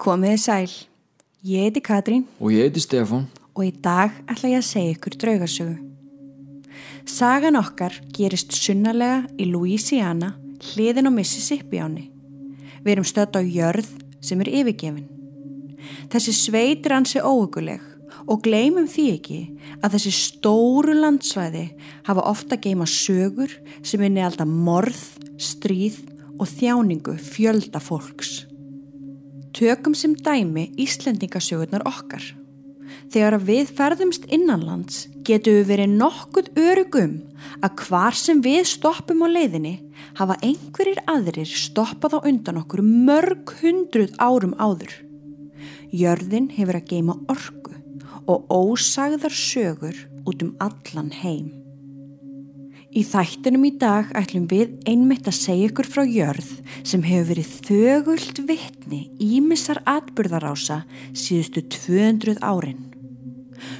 Komiði sæl, ég heiti Katrín Og ég heiti Stefán. og í dag ætla ég að segja ykkur draugarsögu. Sagan okkar gerist sunnarlega í Louisiana hliðin á Mississippi áni. Við erum stödd á jörð sem er yfirgefin. Þessi sveit er ansi óökuleg og gleymum því ekki að þessi stóru landsvæði hafa ofta geima sögur sem er nealda morð, stríð og þjáningu fjölda fólks. Tökum sem dæmi Íslendingasögurnar okkar. Þegar við ferðumst innanlands getum við verið nokkuð örugum að hvar sem við stoppum á leiðinni hafa einhverjir aðrir stoppað á undan okkur mörg hundruð árum áður. Jörðin hefur að geima orku og ósagðar sögur út um allan heim. Í þættinum í dag ætlum við einmitt að segja ykkur frá jörð sem hefur verið þögult vittni ímissar atbyrðarása síðustu 200 árin.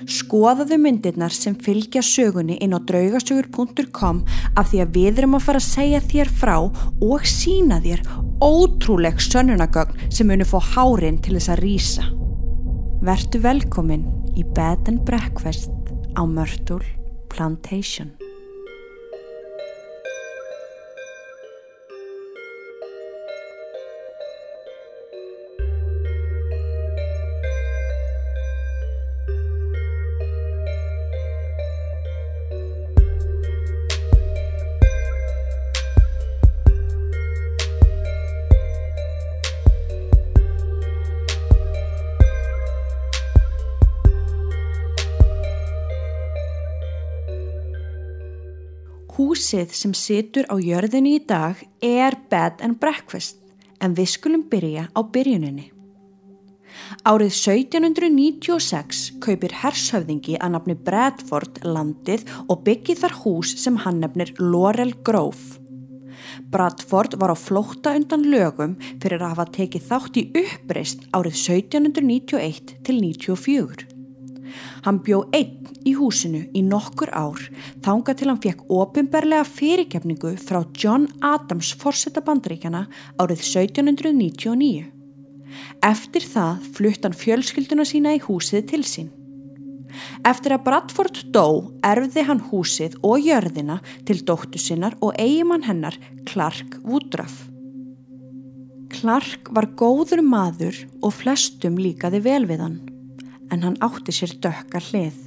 Skoðaðu myndirnar sem fylgja sögunni inn á draugasögur.com af því að við erum að fara að segja þér frá og sína þér ótrúleg sönnunagögn sem muni fá hárin til þess að rýsa. Vertu velkomin í Bed and Breakfast á Myrtle Plantation. Húsið sem situr á jörðinni í dag er Bed and Breakfast en við skulum byrja á byrjuninni. Árið 1796 kaupir hershöfðingi að nafni Bradford landið og byggir þar hús sem hann nefnir Laurel Grove. Bradford var á flótta undan lögum fyrir að hafa tekið þátt í uppreist árið 1791 til 94. Hann bjó einn í húsinu í nokkur ár þanga til hann fekk ofinberlega fyrirgefningu frá John Adams forsetta bandaríkjana árið 1799. Eftir það flutt hann fjölskylduna sína í húsið til sín. Eftir að Bradford dó erfði hann húsið og jörðina til dóttu sinnar og eigimann hennar Clark Woodruff. Clark var góður maður og flestum líkaði vel við hann en hann átti sér dökka hlið.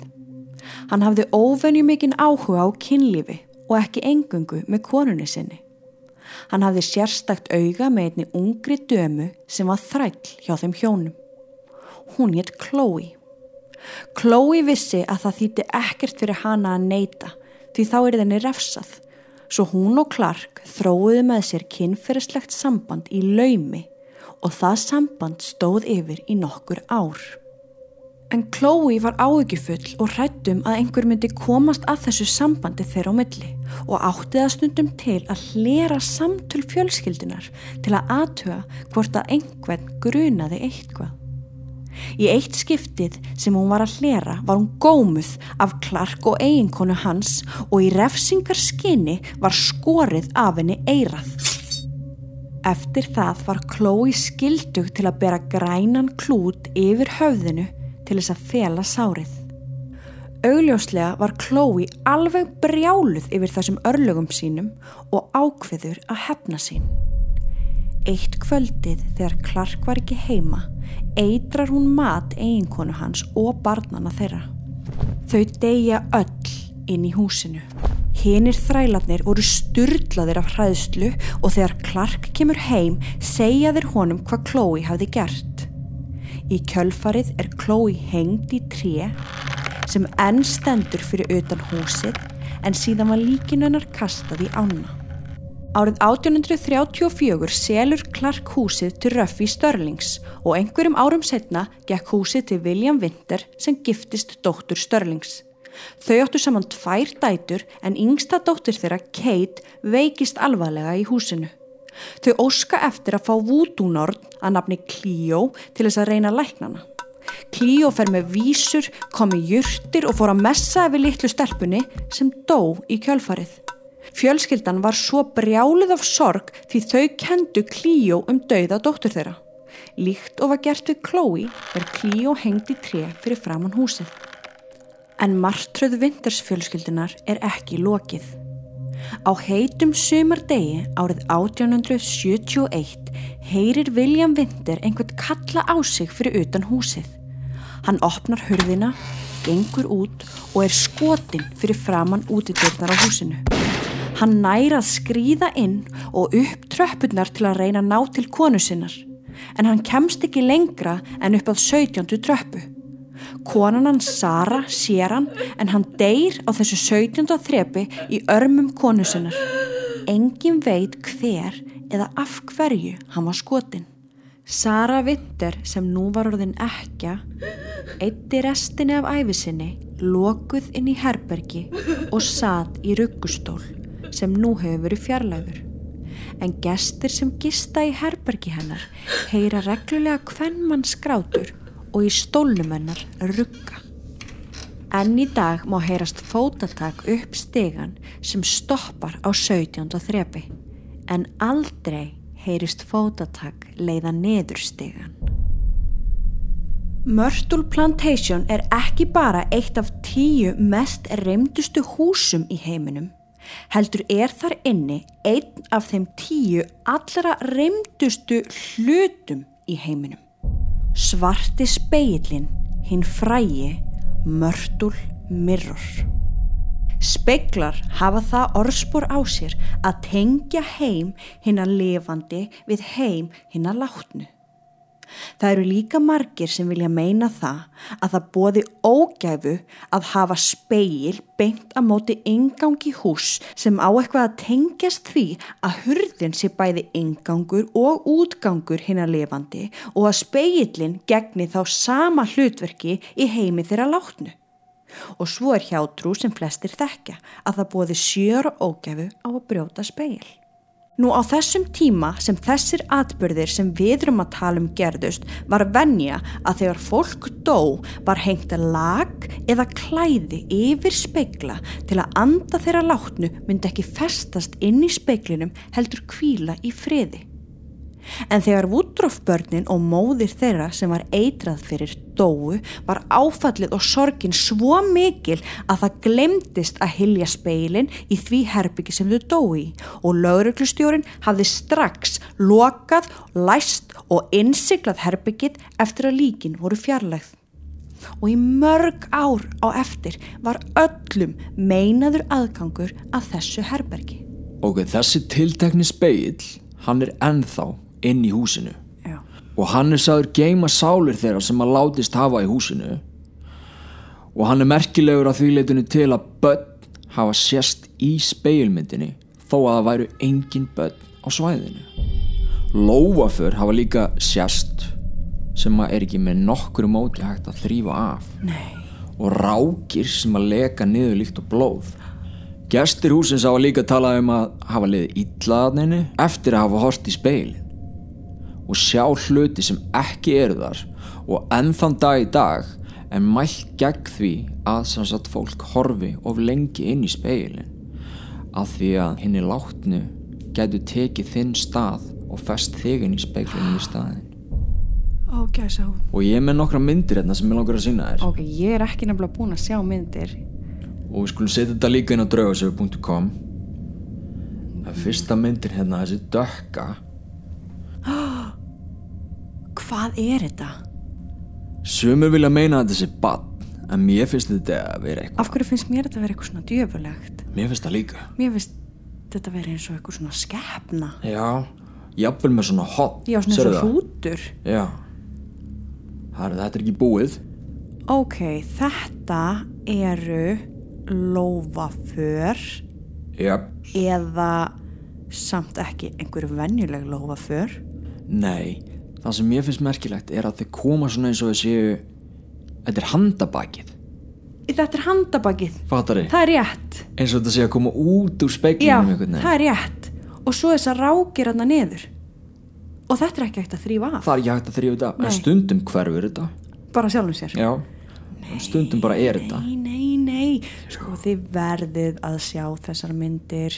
Hann hafði óvenju mikinn áhuga á kynlífi og ekki engungu með konunni sinni. Hann hafði sérstakt auga með einni ungri dömu sem var þræll hjá þeim hjónum. Hún hétt Chloe. Chloe vissi að það þýtti ekkert fyrir hana að neyta því þá er þenni refsað. Svo hún og Clark þróiðu með sér kynferðislegt samband í laumi og það samband stóð yfir í nokkur ár. En Chloe var áökjufull og hrættum að einhver myndi komast að þessu sambandi þeirra á milli og átti það stundum til að hlera samtöl fjölskyldunar til að aðtuga hvort að einhvern grunaði eitthvað. Í eitt skiptið sem hún var að hlera var hún gómuð af Clark og eiginkonu hans og í refsingar skinni var skorið af henni eirað. Eftir það var Chloe skildug til að bera grænan klút yfir höfðinu til þess að fela sárið. Augljóslega var Chloe alveg brjáluð yfir þessum örlögum sínum og ákveður að hefna sín. Eitt kvöldið þegar Clark var ekki heima eitrar hún mat eiginkonu hans og barnana þeirra. Þau deyja öll inn í húsinu. Hinnir þrælarnir voru sturdlaðir af hræðslu og þegar Clark kemur heim segja þeir honum hvað Chloe hafði gert. Í kjölfarið er Chloe hengd í tré sem enn stendur fyrir utan húsið en síðan var líkinunnar kastað í ána. Árið 1834 selur Clark húsið til Ruffy Störlings og einhverjum árum setna gekk húsið til William Winter sem giftist dóttur Störlings. Þau áttu saman tvær dætur en yngsta dóttur þeirra, Kate, veikist alvarlega í húsinu. Þau óska eftir að fá vúdúnorn að nafni Clio til þess að reyna læknana. Clio fer með vísur, komi jurtir og fór að messa yfir litlu stelpunni sem dó í kjölfarið. Fjölskyldan var svo brjálið af sorg því þau kendu Clio um dauða dóttur þeirra. Líkt og var gert við Chloe er Cleo hengt í tré fyrir framann húsið. En martröð vintersfjölskyldunar er ekki lokið. Á heitum sumardegi árið 1871 heyrir William Winter einhvern kalla á sig fyrir utan húsið. Hann opnar hurðina, gengur út og er skotin fyrir framann útidörnar á húsinu. Hann næra að skrýða inn og upp tröppurnar til að reyna að ná til konu sinnar, en hann kemst ekki lengra en upp að 17. tröppu. Konan hann Sara sér hann en hann deyr á þessu 17. þrepi í örmum konu sinnar. Engin veit hver eða af hverju hann var skotin. Sara Winter sem nú var orðin ekja, eitti restinni af æfisinni, lokuð inn í herbergi og satt í ruggustól sem nú hefur verið fjarlæður. En gestir sem gista í herbergi hennar heyra reglulega hvern mann skrátur og í stólnumennar rugga. Enn í dag má heyrast fótatak upp stegan sem stoppar á 17. þrepi en aldrei heyrist fótatak leiða neður stegan. Myrtle Plantation er ekki bara eitt af tíu mest reymdustu húsum í heiminum. Heldur er þar inni einn af þeim tíu allra reymdustu hlutum í heiminum. Svarti speilin, hinn frægi, Myrtle Mirror. Speiklar hafa það orðspor á sér að tengja heim hinn að lifandi við heim hinn að látnu. Það eru líka margir sem vilja meina það að það bóði ógæfu að hafa speil beint að móti ingangi hús sem á eitthvað að tengjast því að hurðin sé bæði ingangur og útgangur hinn að lifandi og að speilin gegni þá sama hlutverki í heimi þeirra látnu og svo er hjátrú sem flestir þekkja að það bóði sjöra ógæfu á að brjóta speil. Nú á þessum tíma sem þessir atbyrðir sem við erum að tala um gerðust var venja að þegar fólk dó var hengt að lag eða klæði yfir speikla til að anda þeirra látnu myndi ekki festast inn í speiklinum heldur kvíla í friði. En þegar Woodruff-börnin og móðir þeirra sem var eitrað fyrir dóu var áfallið og sorgin svo mikil að það glemdist að hilja speilin í því herbyggi sem þau dói og lauruglustjórin hafði strax lokað, læst og innsiklað herbyggið eftir að líkin voru fjarlægð. Og í mörg ár á eftir var öllum meinaður aðgangur að þessu herbergi. Ok, þessi tiltekni speil, hann er ennþá inn í húsinu. Já. og hann er sagður geima sálir þeirra sem að látist hafa í húsinu. Og hann er merkilegur að því leitinu til að börn hafa sérst í speilmyndinni þó að það væru engin börn á svæðinu. Lóaför hafa líka sérst sem að er ekki með nokkru móti hægt að þrýfa af. Nei. og rákir sem að leka niður líkt og blóð. Gestir húsins hafa líka talað um að hafa liðið illaðninu eftir að hafa hort í speilin og sjá hluti sem ekki eru þar og ennþann dag í dag en mælt gegn því að samsagt fólk horfi of lengi inn í speilin af því að henni látnu getur tekið þinn stað og fest þig inn í speilinu í staðin gæsa hún. og ég er með nokkra myndir hérna sem ég langar að sína þér Ok, ég er ekki nefnilega búin að sjá myndir. og við skulum setja þetta líka inn á draugasöfu.com það er fyrsta myndir hérna þessi dökka Hvað er þetta? sumur vilja meina að þetta sé bann en mér finnst þetta að vera eitthvað Af hverju finnst mér þetta að vera eitthvað svona djöfulegt? mér finnst það líka Mér finnst þetta að vera eins og eitthvað svona skepna. já, jafnvel með svona hot Já, svona eins og hrútur. já Herra, þetta er ekki búið Ok, þetta eru lófaför já, eða samt ekki einhverju venjuleg lófaför. nei það sem mér finnst merkilegt er að þau koma svona eins og þau séu þetta er handabakið Þetta er handabakið. fattar þið? Það er rétt. eins og þetta sé að koma út úr Já, speiklinum einhvern það er rétt. Og svo þess að rákir hann niður. Og þetta er ekki hægt að þrýfa af. það er ekki hægt að þrýfa þetta Nei. en stundum hverfur þetta Bara sjálfum sér. já, en stundum bara er þetta Nei, nei, nei. Sko þið verðið að sjá þessar myndir.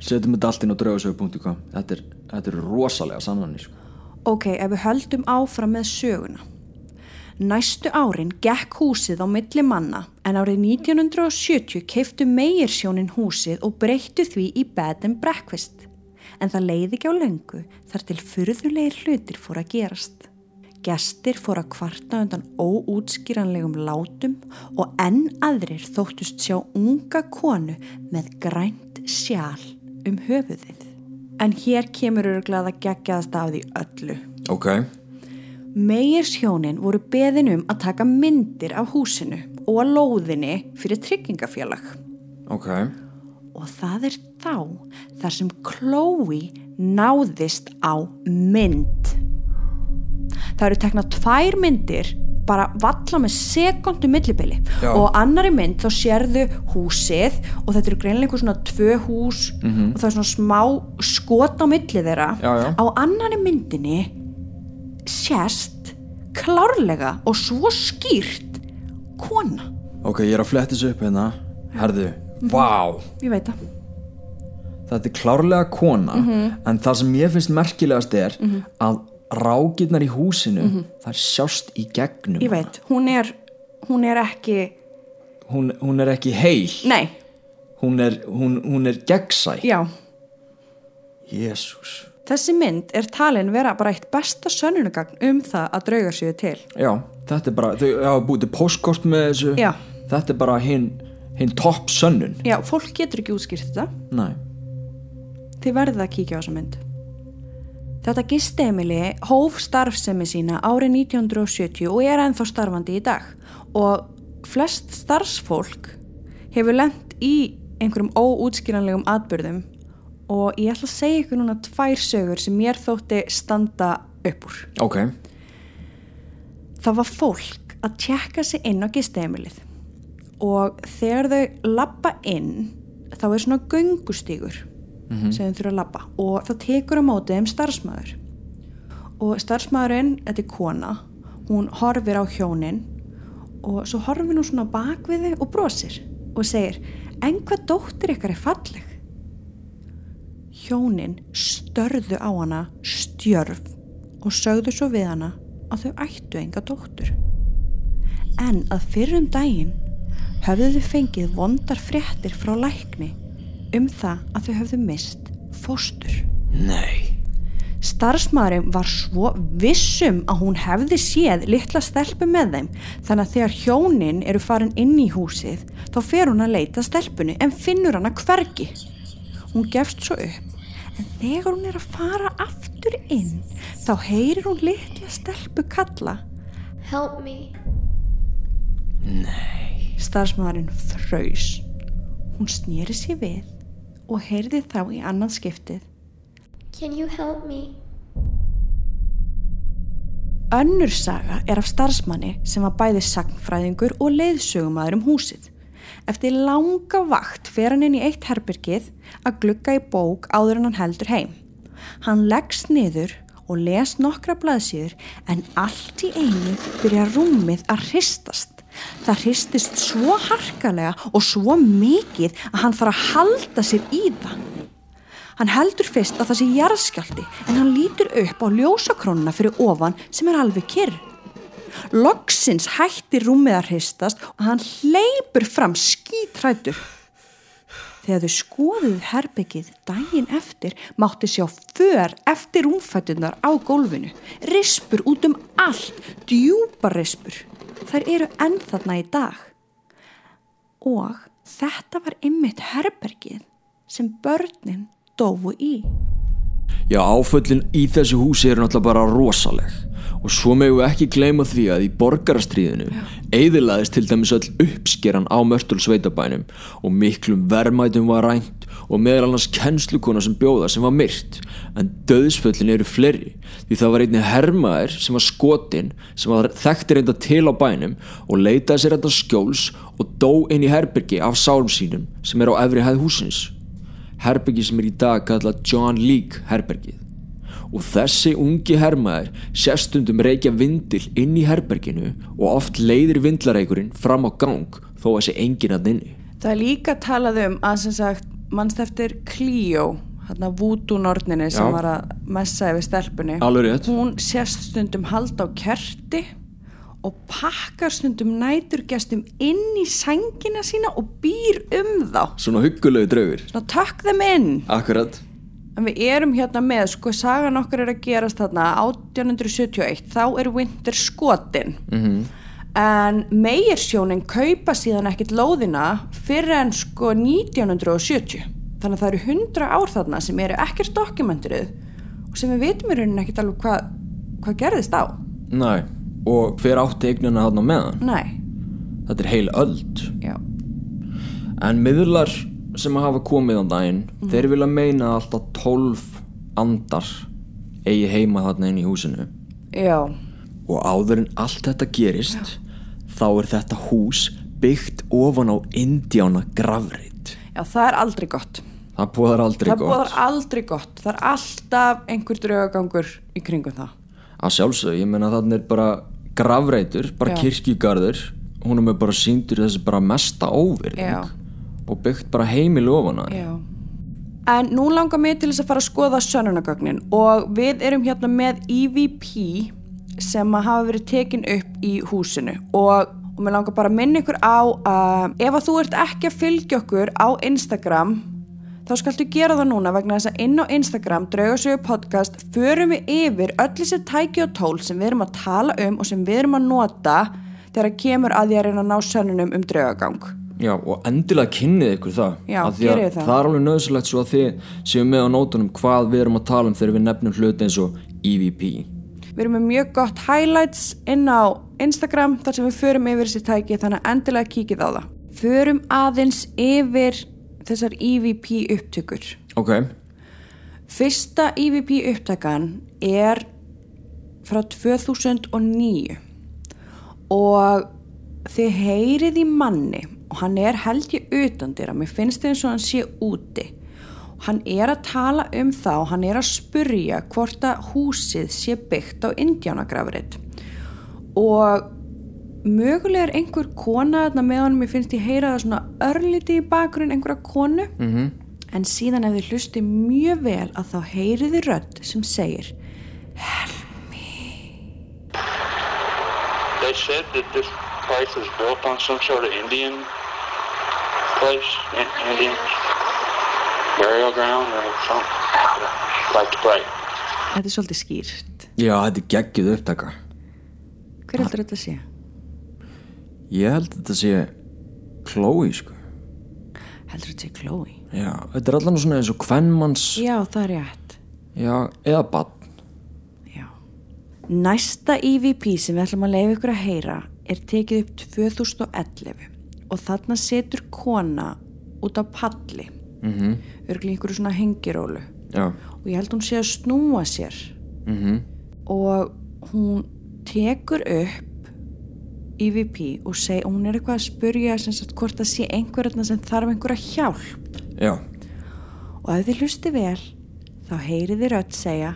setjum þetta allt inn á draugasögu.com þetta þetta er rosalega sannanir sko. Ok, ef við höldum áfram með söguna. Næstu árin gekk húsið á milli manna en árið 1970 keiftu megirsjónin húsið og breyttu því í bed and breakfast. En það leiði ekki á löngu þar til fyrðulegir hlutir fór að gerast. Gestir fór að kvarta undan óútskýranlegum látum og enn aðrir þóttust sjá unga konu með grænt sjál um höfuðið. En hér kemur örglað að gegjaðast af því öllu. Ok. Megirs hjónin voru beðin um að taka myndir af húsinu og að lóðinni fyrir tryggingafélag. Ok. Og það er þá þar sem Chloe náðist á mynd. Það eru teknað tvær myndir bara valla með sekundu millibili. Og annari mynd þá sérðu húsið og þetta eru greinlega einhver svona tvö hús og það er svona smá skot á milli þeirra. Já, já. á annari myndinni sérst klárlega og svo skýrt kona. Ok, ég er að fletta þessu upp hérna. Herðu, vá. ég veit það. Þetta er klárlega kona, en það sem ég finnst merkilegast er að rákirnar í húsinu, það sjást í gegnum. ég veit, hún er hún er ekki, Hún, hún er ekki heil, nei, hún er, hún, hún er gegnsæ. já Jésús. þessi mynd er talin vera bara eitt besta sönnunagagn um það að draugar séu til Já, þetta er bara, þau hafa búið postkort með þessu. Já. Þetta er bara hinn hin topp sönnun. já, fólk getur ekki útskýrt þetta Nei. þið verðið að kíkja á þessa mynd þetta gistemili hóf starfsemi sína árið 1970 og er ennþá starfandi í dag. Og flest starfsfólk hefur lent í einhverjum óútskýranlegum atbyrðum og ég ætla að segja ykkur núna tvær sögur sem mér þótti standa upp úr. Ok. það var fólk að tjekka sig inn á gistemilið og þegar þau lappa inn þá er svona göngustígur sem þau þurfa að lappa og það tekur á mótið um starfsmæður og starfsmæðurinn, þetta er kona hún horfir á hjónin og svo horfir hún svona bak við þau og brosir og segir en hvað dóttir ykkar er falleg? Hjónin störðu á hana stjörf og sögðu svo við hana að þau ættu enga dóttur. En að fyrrum daginn höfðu þau fengið vondar fréttir frá lækni um það að þau höfðu mist fóstur. Nei. Starfsmaðurinn var svo vissum að hún hefði séð litla stelpu með þeim þannig að þegar hjónin eru farin inn í húsið þá fer hún að leita stelpunni en finnur hana hvergi. Hún gefst svo upp en þegar hún er að fara aftur inn þá heyrir hún litla stelpu kalla Help me. Starfsmaðurinn fröys. Hún snýri sér við og heyrði þá í annan skiptið. Can you help me? Önnur saga er af starfsmanni sem var bæði sagnfræðingur og leiðsögumadur um húsið. Eftir langa vakt fer hann inn í eitt herbyrgið að glugga í bók áður en hann heldur heim. Hann leggst niður og les nokkra blaðsíður en allt í einu byrja rúmið að hristast. Það hristist svo harkalega og svo mikið að hann fara að halda sér í það. Hann heldur fyrst að það sé jarðskjálti en hann lítur upp á ljósakrónuna fyrir ofan sem er alveg kyrr. Loksins hætti rúmið að hristast og hann hleypur fram skítrættur. Þegar þau skoðuð herbyggið daginn eftir mátti sjá för eftir rúmfættunar á gólfinu. Rispur út um allt, djúpa rispur. Þær eru enn þarna í dag. Og þetta var ymmit herbergið sem börnin dóu í. Já, áföllin í þessu húsi eru náttúrulega bara rosaleg. Og svo megum við ekki gleyma því að í borgarastríðinu eðilaðist til dæmis öll uppskeran á mörtul sveitabænum og miklum verðmætum var rænt og meðal annars kennslukona sem bjóða sem var myrt. En döðsföllin eru fleiri því það var einni hermaður sem var skotin sem var þekkti reynda til á bænum og leitaði sér þetta skjóls og dó inn í herbyrgi af sárum sínum sem er á efri hæð húsins herbyggi sem er í dag kallað John Leake herbergið. Og þessi ungi hermaður sérstundum reykja vindil inn í herberginu og oft leiðir vindlareikurinn fram á gang þó að sé enginn að inni. Það er líka talað um að sem sagt mannst eftir Clio hérna vúdúnorninni sem var að messa yfir stelpunni? Alveg rétt. hún sést stundum halda á kerti og pakkar stundum næturgestum inn í sængina sína og býr um þá. Svona huggulegu draugur. svona takk þeim inn Akkurat. en við erum hérna með, sko sagan okkar er að gerast þarna 1871 þá er Winter skotin. Mm en megirsjónin kaupa síðan ekkit lóðina fyrir en sko 1970 þannig að það eru 100 ár þarna sem eru ekkert dokumenturuð og sem við vitum í rauninni ekkit alveg hvað hva gerðist á. Næ. Og hver átti eignina þarna meðan? nei, Þetta er heil öld. já, En miðlar sem hafa komið á daginn, þeir vilja meina að alltaf 12 andar eigi heima þarna inn í húsinu. já Og áður en allt þetta gerist, þá er þetta hús byggt ofan á indjána grafreit. já, það er aldrei gott Það búðar aldrei það gott. bóðar aldrei gott það er alltaf einhver draugagangur í kringum það Að sjálfsög, ég meina þarna er bara grafreitur, bara kirkjugarður, hún er með bara síndur þessi bara mesta óvirðing og byggt bara heimil ofan að. En nú langar mig til þess að fara að skoða sönunagögnin og við erum hérna með EVP sem hafa verið tekin upp í húsinu og, og mér langar bara að minna ykkur á að ef að þú ert ekki að fylgja okkur á Instagram þá skaltu gera það núna vegna þess að inn á Instagram Draugasögu podcast förum við yfir öll þessi tæki og tól sem við erum að tala um og sem við erum að nota þegar kemur að því að reyna að ná sönunum um draugagang. Já, og endilega kynnið ykkur það Já, að gerið það. er alveg nöðsulegt svo að þið séu með á nótunum hvað við erum að tala um þegar við nefnum hluti eins og EVP Við erum með mjög gott highlights inn á Instagram þar sem við förum yfir þessi tæki þannig að endilega kíkið á það. Förum aðeins yfir þessar EVP upptökur. Ok, Fyrsta EVP upptakan er frá 2009 og þið heyrið í manni og hann er held ég utandir að mér finnst þið eins og hann sé úti. Hann er að tala um það og hann er að spurja hvort að húsið sé byggt á indjánagrafrið og mögulega er einhver kona þarna með honum, ég finnst ég heyra það svona örliti í bakgrunn einhverja konu -hmm. en síðan ef þið hlusti mjög vel að þá heyrið þið rödd sem segir They said that this place was built on some sort of Indian place, in, Indian burial ground or something. Like pray. þetta er svolítið skýrt já, þetta er geggjuð upptaka hver heldur þetta sé? Ég held að þetta sé Chloe, sko. Heldur þetta sé Chloe? Já, þetta er allan svona eins og kvennmanns já það er rétt. Já, eða badn já. næsta EVP sem við ætlum að leiða ykkur að heyra er tekið upp 2011 og þarna setur kona út á palli. Mm -hmm. örgli einhverju svona hengirólu Já, og ég held hún sé að snúa sér. Mhm. Og hún tekur upp EVP og seg, og hún er eitthvað að spurja sem sagt, hvort það sé einhverjarna sem þarf einhverja hjálp. Já, og ef þið hlusti vel þá heyrið þið rödd segja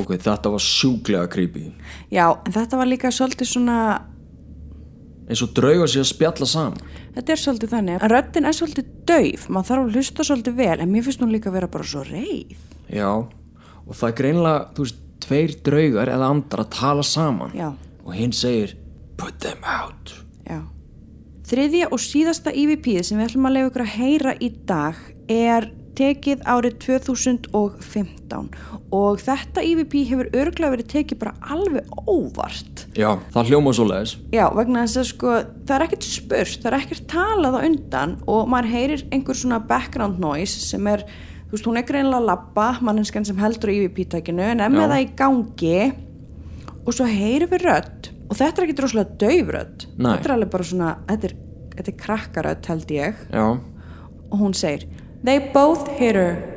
ok, þetta var sjúklega creepy. Já, en þetta var líka svolítið svona eins og drauga sér að spjalla saman. Þetta er svolítið þannig að röddin er svolítið dauf. Maður þarf að hlusta svolítið vel en mér finnst hún líka að vera bara svo reið. Já, og það er greinlega, þú veist, tveir draugar eða andar að tala saman. Já. og hinn segir put them out. Já. Þriðja og síðasta EVP sem við ætlum að leiða ykkur að heyra í dag er tekið árið 2015 og þetta EVP hefur örglega verið tekið bara alveg óvart. Já, það hljóma svo leiðis Já, vegna þess að sko það er ekkert spurt, það er ekkert talað á undan og maður heyrir einhver svona background noise sem er, þú veist, hún er greinilega labba, manneskan sem heldur EVP-tækinu en Já. það í gangi og svo heyrir við rödd og þetta er ekkert rosalega Nei. þetta er alveg bara svona, þetta er, þetta er krakkarödd held ég Já, og hún segir They both hit her.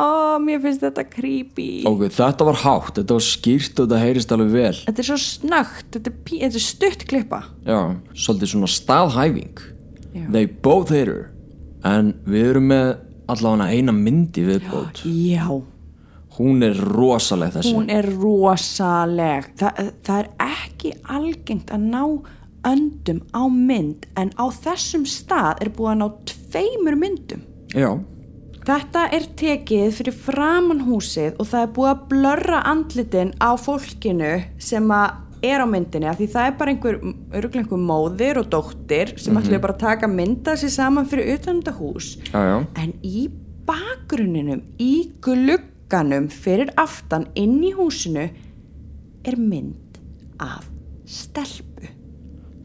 Ó, mér finnst þetta creepy. Ok, þetta var hátt, þetta var skýrt og þetta heyrist alveg vel. Þetta er svo snögt, þetta er, pí- þetta er stutt klippa. Já, svolítið svona staðhæfing. Já. They both hit her. En við erum með allavega eina myndi viðbót. Já, Hún er rosaleg þessi. Hún er rosaleg. Þa, Það er ekki algengt að ná öndum á mynd en á þessum stað er búið að ná tveimur myndum. Já, Þetta er tekið fyrir framann húsið og það er búið að blörra andlitin á fólkinu sem að er á myndinni af því það er bara einhver, örgulega einhver móðir og dóttir sem mm ætlaði bara að taka mynda sér saman fyrir utan þetta hús. Já, já. En í bakgrunninum, í glugganum fyrir aftan inn í húsinu er mynd af stelpu.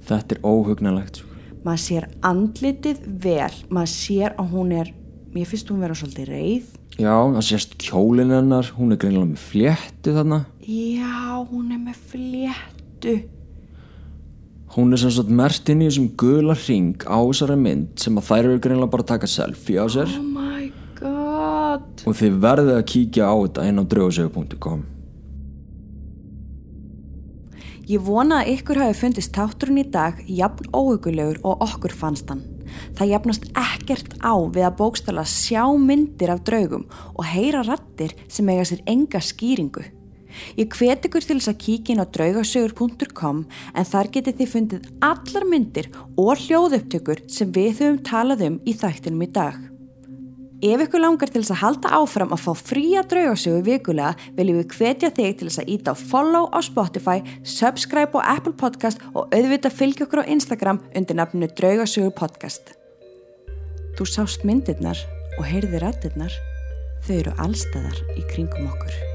Þetta er óhugnalegt sko. Maður sér andlitið vel, maður sér að hún er, mér finnst hún vera svolítið reið. Já, það sést kjólin hennar Hún er greinilega með fléttu þarna Já, hún er með fléttu. Hún er sem sagt mert inn í þessum gula ring á þessari mynd sem að þær eru greinilega bara að taka selfie á sér Oh god. og þið verðið að kíkja á þetta inn á draugasögu.com Ég vona að ykkur hafi fundist þátturinn í dag jafn óhugulegur og okkur fannst hann. Það jafnast ekkert á við að bókstala sjá myndir af draugum og heyra rattir sem eiga sér enga skýringu. Ég hvet ykkur til þess að kíkja inn á draugasögur.com en þar getið þið fundið allar myndir og hljóðupptökur sem við höfum talað um í þættinum í dag. Ef ykkur langar til þess að halda áfram að fá fría draugasögu vikulega viljum við hvetja þig til þess að íta á follow á Spotify, subscribe á Apple Podcast og auðvitað fylgja okkur á Instagram undir nafninu Draugasögu Podcast. Þú sást myndirnar og heyrði rættirnar. Þau eru allstæðar í kringum okkur.